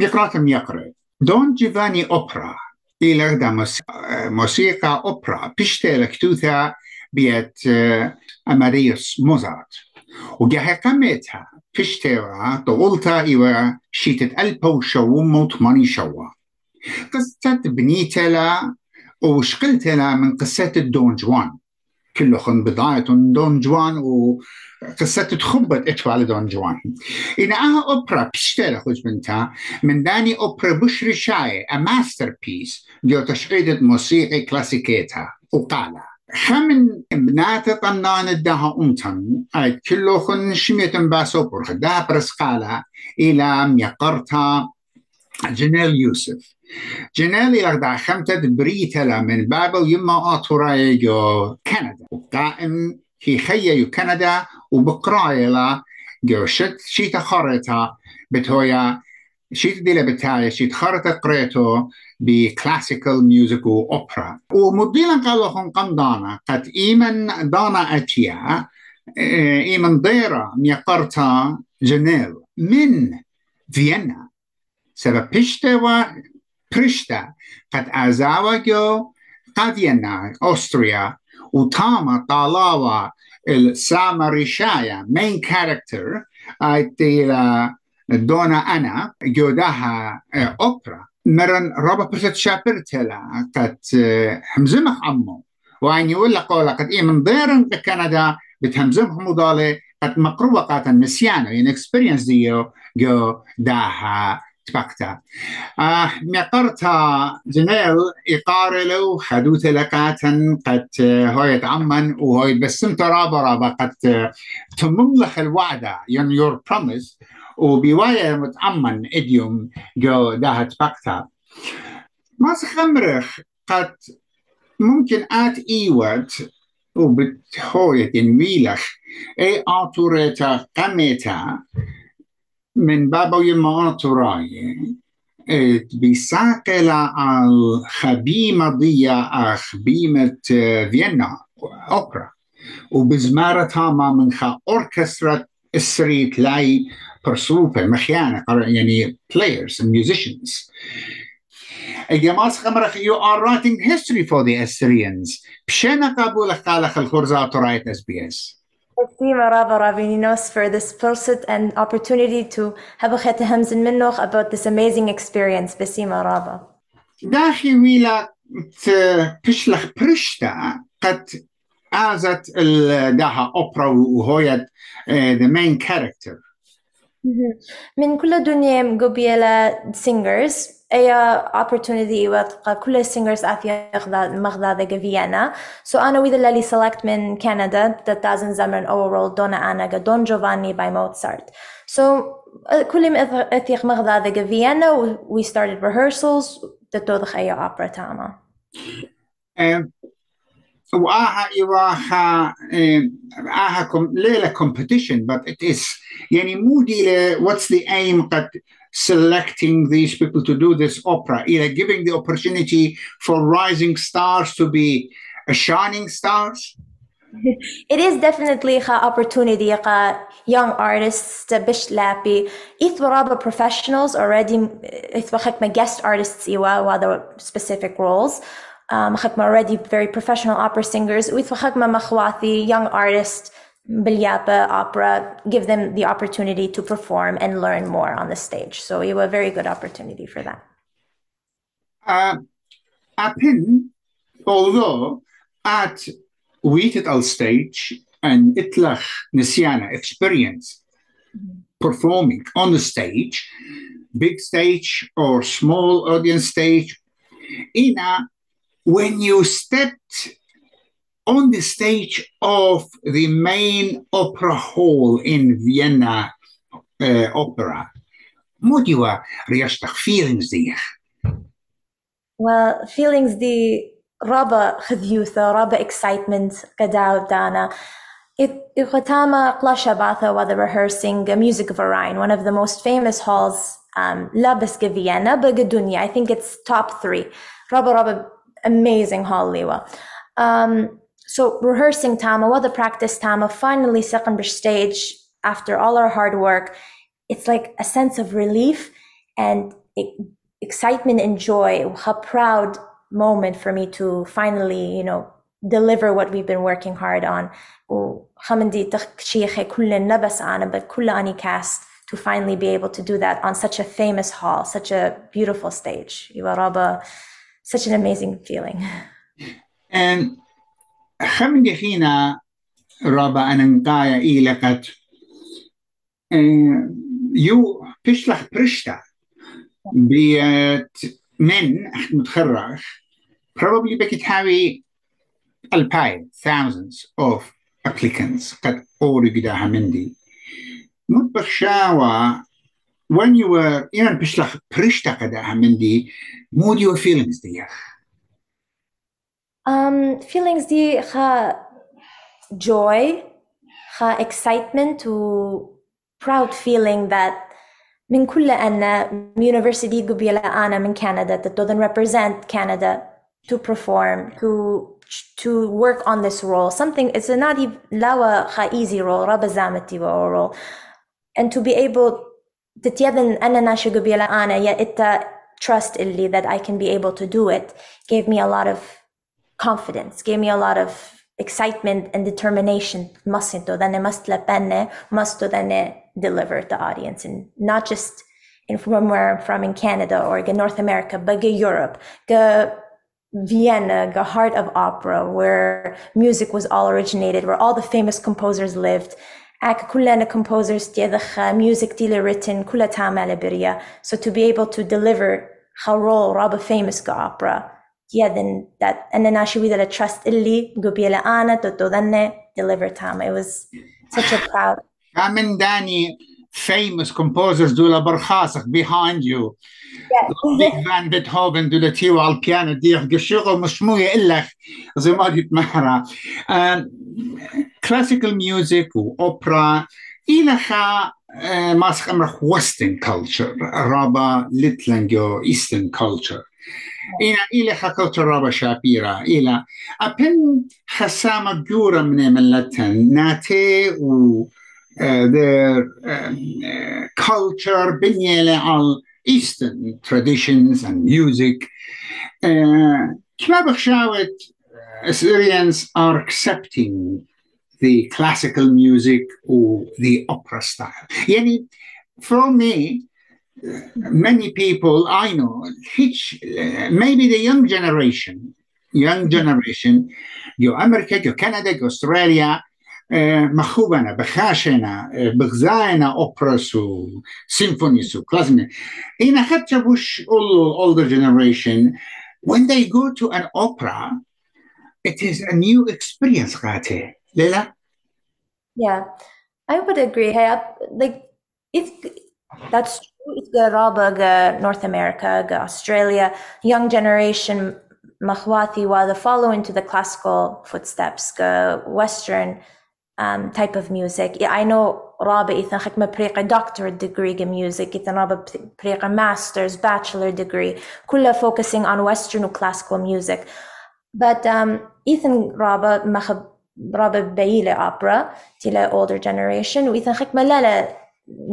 يقرأ يقرأ دون جيفاني أوبرا إلى موسيقى أوبرا بيشترك توثا بيت أماريوس موزارت وجاها قمتها. بيشترا طولتا إيوا شيتت ألبو شو موت ماني شوا قصة بنيتلا وشقلتلا من قصة الدون جوان كلهم بضاعة دون جوان وقصة تخبط اتفال دون جوان. إنها أوبرا بيشتري خوش بنتا من داني أوبرا بشري شاي a masterpiece جو تشقيدة موسيقى كلاسيكيتها وقالها خمن بنات طنان الدها أمتن كله خن شميتن باسو برخ ده برسقالها إلى ميقرتها جنيل يوسف. جنالي لغدا خمتة بريتلا من بابل يما آتوراي جو كندا. وقائم في خيا كندا u bekrajela gjørset skita harreta betoja skita dile betaja skit harreta kreto bi classical music u opera. U mudilan kallohon kandana kat imen dana atia imen dera mjakarta جنيف من فيينا سبب بيشتا و بريشتا قد أزاوكيو قد ينا أستريا وتاما طالاوا السامريشايا مين كاركتر تيلا دونا أنا جودها أوبرا مرن رابا برشت شابرتلا قد همزمخ عمو وأن يقول لك قد إيه من ضيرن كندا بتهمزمخ مضالي قد مقروبة قاتا نسيانو يعني اكسبيرينس ديو جو داها تبقتا آه مقرتا جنيل إقار لو حدوث لكاتا قد هاي تعمن وهاي بسم ترابا رابا قد تمملخ الوعدة. ين يور بروميس وبواية متعمن إديوم جو داها تبقتا ما خمرخ قد ممكن آت إيوت وبتحوية ميلخ. إي اعتوريتا قميتا. من baba u jimma آه، بيساقل على خبيمة ضيا خبيمة فيينا أوبرا وبزمارتها ما خا أوركسترا السريت لاي برسوبة مخيانة يعني players and musicians. الجماس خمرة you are writing history for the Assyrians بشنا قابو لخالخ الخرزة رايت اس بي اس Estima Rabba Rabininos for this pursuit and opportunity to have a chet hamzin minnoch about this amazing experience Besima Rabba. داخي ويلا تشلخ برشتا قد آزت داها أوبرا وهوية the main character من كل الدنيا قبيلة singers أي opportunity وتلقى كل singers أثي مغدا فيينا so أنا وإذا اللي select من كندا 2000 زمن overall دونا أنا دون جوفاني by Mozart. So كل ما أثيخ مغدا فيينا we started rehearsals تتوضخ أي opera تاما. وآها إيواها آها ليلة competition but it is يعني مو دي what's the aim قد selecting these people to do this opera إلى giving the opportunity for rising stars to be shining stars It is definitely a opportunity ka young artists to bish lapi. Ithwaraba professionals already ithwachak my guest artists iwa wa the specific roles. Um, already very professional opera singers. with Ithwachak makhwati young artists Bilyapa opera, give them the opportunity to perform and learn more on the stage. So it was a very good opportunity for that. Uh, Apin, although at al stage and Itlach Nisyana experience performing on the stage, big stage or small audience stage, Ina, when you stepped on the stage of the main opera hall in Vienna uh, opera, what you are feelings there? Well, feelings the rabba خذيوثة rabba excitement قداو it إخوتاما قلاشا باثا while they were rehearsing Musikverein, one of the most famous halls um, لا Vienna, I think it's top three rabba rabba amazing hall liwa. Um, so rehearsing tama, what the practice tama, finally second stage after all our hard work, it's like a sense of relief and excitement and joy. A proud moment for me to finally, you know, deliver what we've been working hard on. To finally be able to do that on such a famous hall, such a beautiful stage Iwaraba, such an amazing feeling. And خمندي خينا رابا أننقايا إيلقت يو بيشلح برشتا بيت من متخرج probably بكي تحاوي ألباي thousands of applicants قد أوري قداها مندي مطبخ شاوى when you were إيران بيشلح برشتا قداها مندي mood your feelings دي Um, feelings دي خا joy, خا excitement و proud feeling that من كل أن university قبيلة أنا من Canada that doesn't represent Canada to perform to to work on this role something it's not even lawa خا easy role رابا زامتي role and to be able تتيذن أنا ناشي قبيلة أنا يا إتا trust اللي that I can be able to do it gave me a lot of confidence gave me a lot of excitement and determination must do then must lepenne must then deliver the audience and not just in from where I'm from in Canada or in North America but in Europe go Vienna, the heart of opera, where music was all originated, where all the famous composers lived. Aka كلنا composers تيدخ music تيلي written كلها تعمل بريا. So to be able to deliver role رابا famous opera yeah, then that and then actually that trust illi gubiela ana to deliver time. It was such a proud. Kamen Dani, famous composers do la barkhasach behind you. Yeah. Van Beethoven do la tiwa al piano dir geshugo mashmuya illach زي ما قلت محرا classical music واوبرا إلها ماسخ امرخ ويسترن كلتشر رابا لتلنجو ايسترن كلتشر إلى إلى خاكوت رابا شابيرا إلى أبن حسام جورة من ملتن ناتي و آه، their آه، culture بنيلة على Eastern traditions and music. آه، كما بخشاوت Syrians are accepting. the classical music or the opera style. يعني for me many people I know, maybe the young generation, young generation, جو أمريكا جو كندا جو أستراليا مخوبنا بخاشنا بغزاينا أوبرس وسيمفونيس وكلاسيك إن حتى بوش older generation when they go to an opera it is a new experience غاتي ليلى Yeah, I would agree. Like, if that's Garaba, North America, Australia, young generation Mahwati while they follow into the classical footsteps, Western um, type of music. Yeah, I know رابع إذا خدمة بريقة doctorate degree in music إذا رابع بريقة master's bachelor degree كلها focusing on Western or classical music. But um, Ethan رابع مخب rather Baile opera to the older generation. With Malala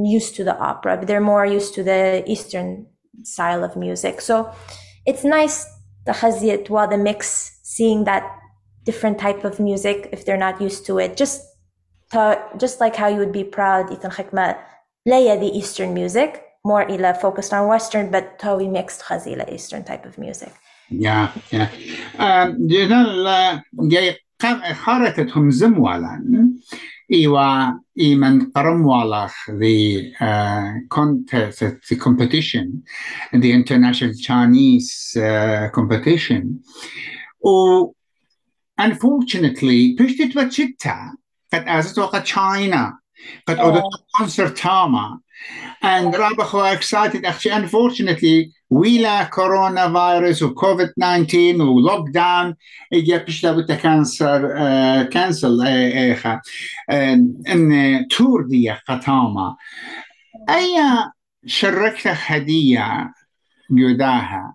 used to the opera, but they're more used to the Eastern style of music. So it's nice the Khaziyat while the mix, seeing that different type of music if they're not used to it. Just just like how you would be proud, Ethan Hikma, Leia the Eastern music, more Ila focused on Western, but Tawi mixed Khazila Eastern type of music. Yeah, yeah. Um, جاي خارتهم زموالا Iwa iman karamwalach, the uh, contest, the competition, the international Chinese uh, competition. Or unfortunately, pishtit wachitta, kat azatoka China, kat oh. concertama, and Rabbi were excited. Actually, unfortunately, ويلا كورونا فيروس وكوفيد 19 ولوك داون اجى بيش لابد كانسر كانسل ايخا ان تور دي قطامة اي شركت هدية جداها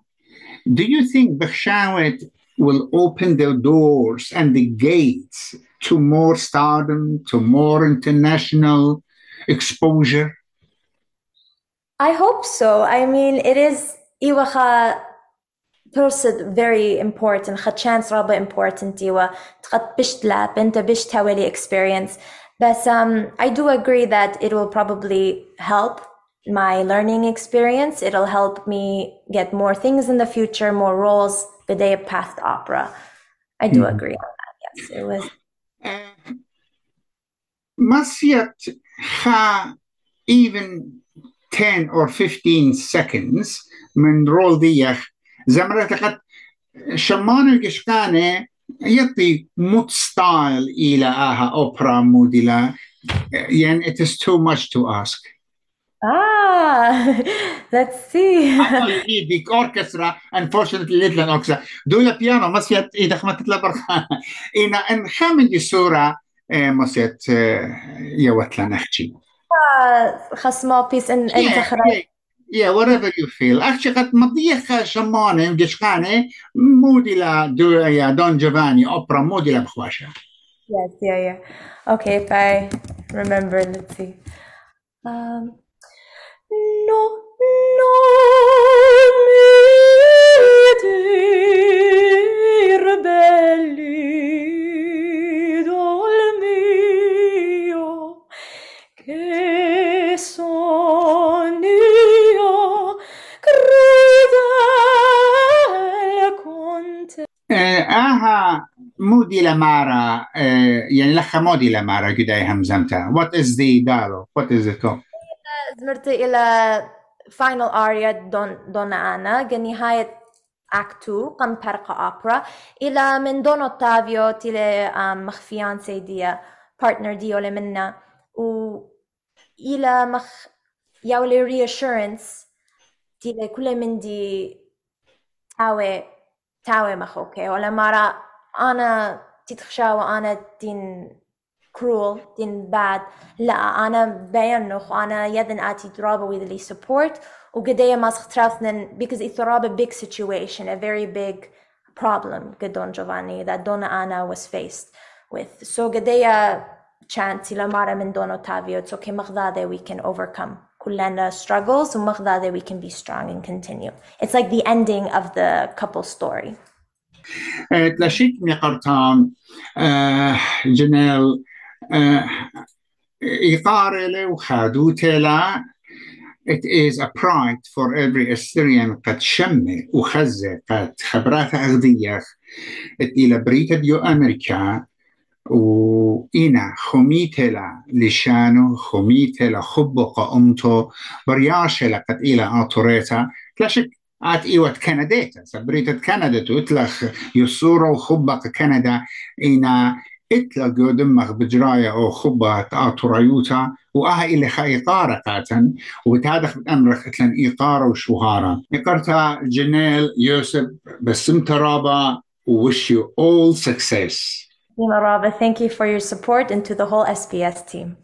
do you think بخشاوت will open the doors and the gates to more stardom to more international exposure I hope so. I mean, it is iwacha ترصد very important خد chance رابع important إيوا تقد بش تلعب أنت بش تولي experience بس um, I do agree that it will probably help my learning experience. It'll help me get more things in the future, more roles, the day of past opera. I do mm. agree on that. Yes, it was. Uh, Masiyat ha even 10 or 15 seconds من رول ديخ زمرت قد شمان القشقانة يعطي موت ستايل إلى آها أوبرا موديلا يعني it is too much to ask Ah, let's see. Big orchestra, unfortunately little orchestra. دولا بيانو مسيت إذا خمت لبرخانة إن إن خامن صورة مسيت يوت لنحكي. خا small piece in in Yeah, whatever you feel. Actually, قد مضيخ شمانة قشقانة مودي لا دو يا دون جوفاني أوبرا مودي لا بخواشة. Yes, yeah, yeah. Okay, if I remember, let's see. Um, no, no mi آها مودي لمارا يعني لخا مودي لمارا قداي همزمتا. What is the dialogue? What is it called? زمرت إلى final aria دون دون أنا. نهاية act 2 قم برقة أوبرا. إلى من دون أوتافيو تيلي مخفيان سيدية partner ديو لمنا و إلى مخ يولي reassurance تيلي كل من دي تاوي تاوي مخوكي. ولا مرة أنا تتخشى وأنا تين cruel din bad لا أنا بينخ وأنا يدن آتي ترابة with the support وقدية ما سختراثنن because it's a big situation a very big problem قدون Giovanni that Donna Anna was faced with so قدية chance إلى مرة من Don Ottavio it's okay مغضاضة we can overcome كلنا struggles ومغضاضة we can be strong and continue it's like the ending of the couple story تلاشيك ميقرتان جنال إيقارة وخادوتة It is a pride for every Assyrian قد شمة وخزة قد خبرات أغذية. إلى بريتا ديو أمريكا وإنا خميتلا لشانو خميتلا خبق أمتو برياشة لقد إلى آتوريتا. لا شك آت إيوة كنديتا سبريتا كندا تتلخ يسورو خبق كندا إنا اتلقوا دمغ بجراية أو خبة آتوريوتا وآها إلي خايقارة قاتن وبتادخ بأمرخ اتلن إيقارة وشوهارة إقرتا جنيل يوسف بسم ترابا wish you all success. Raba, thank you for your support and to the whole SPS team.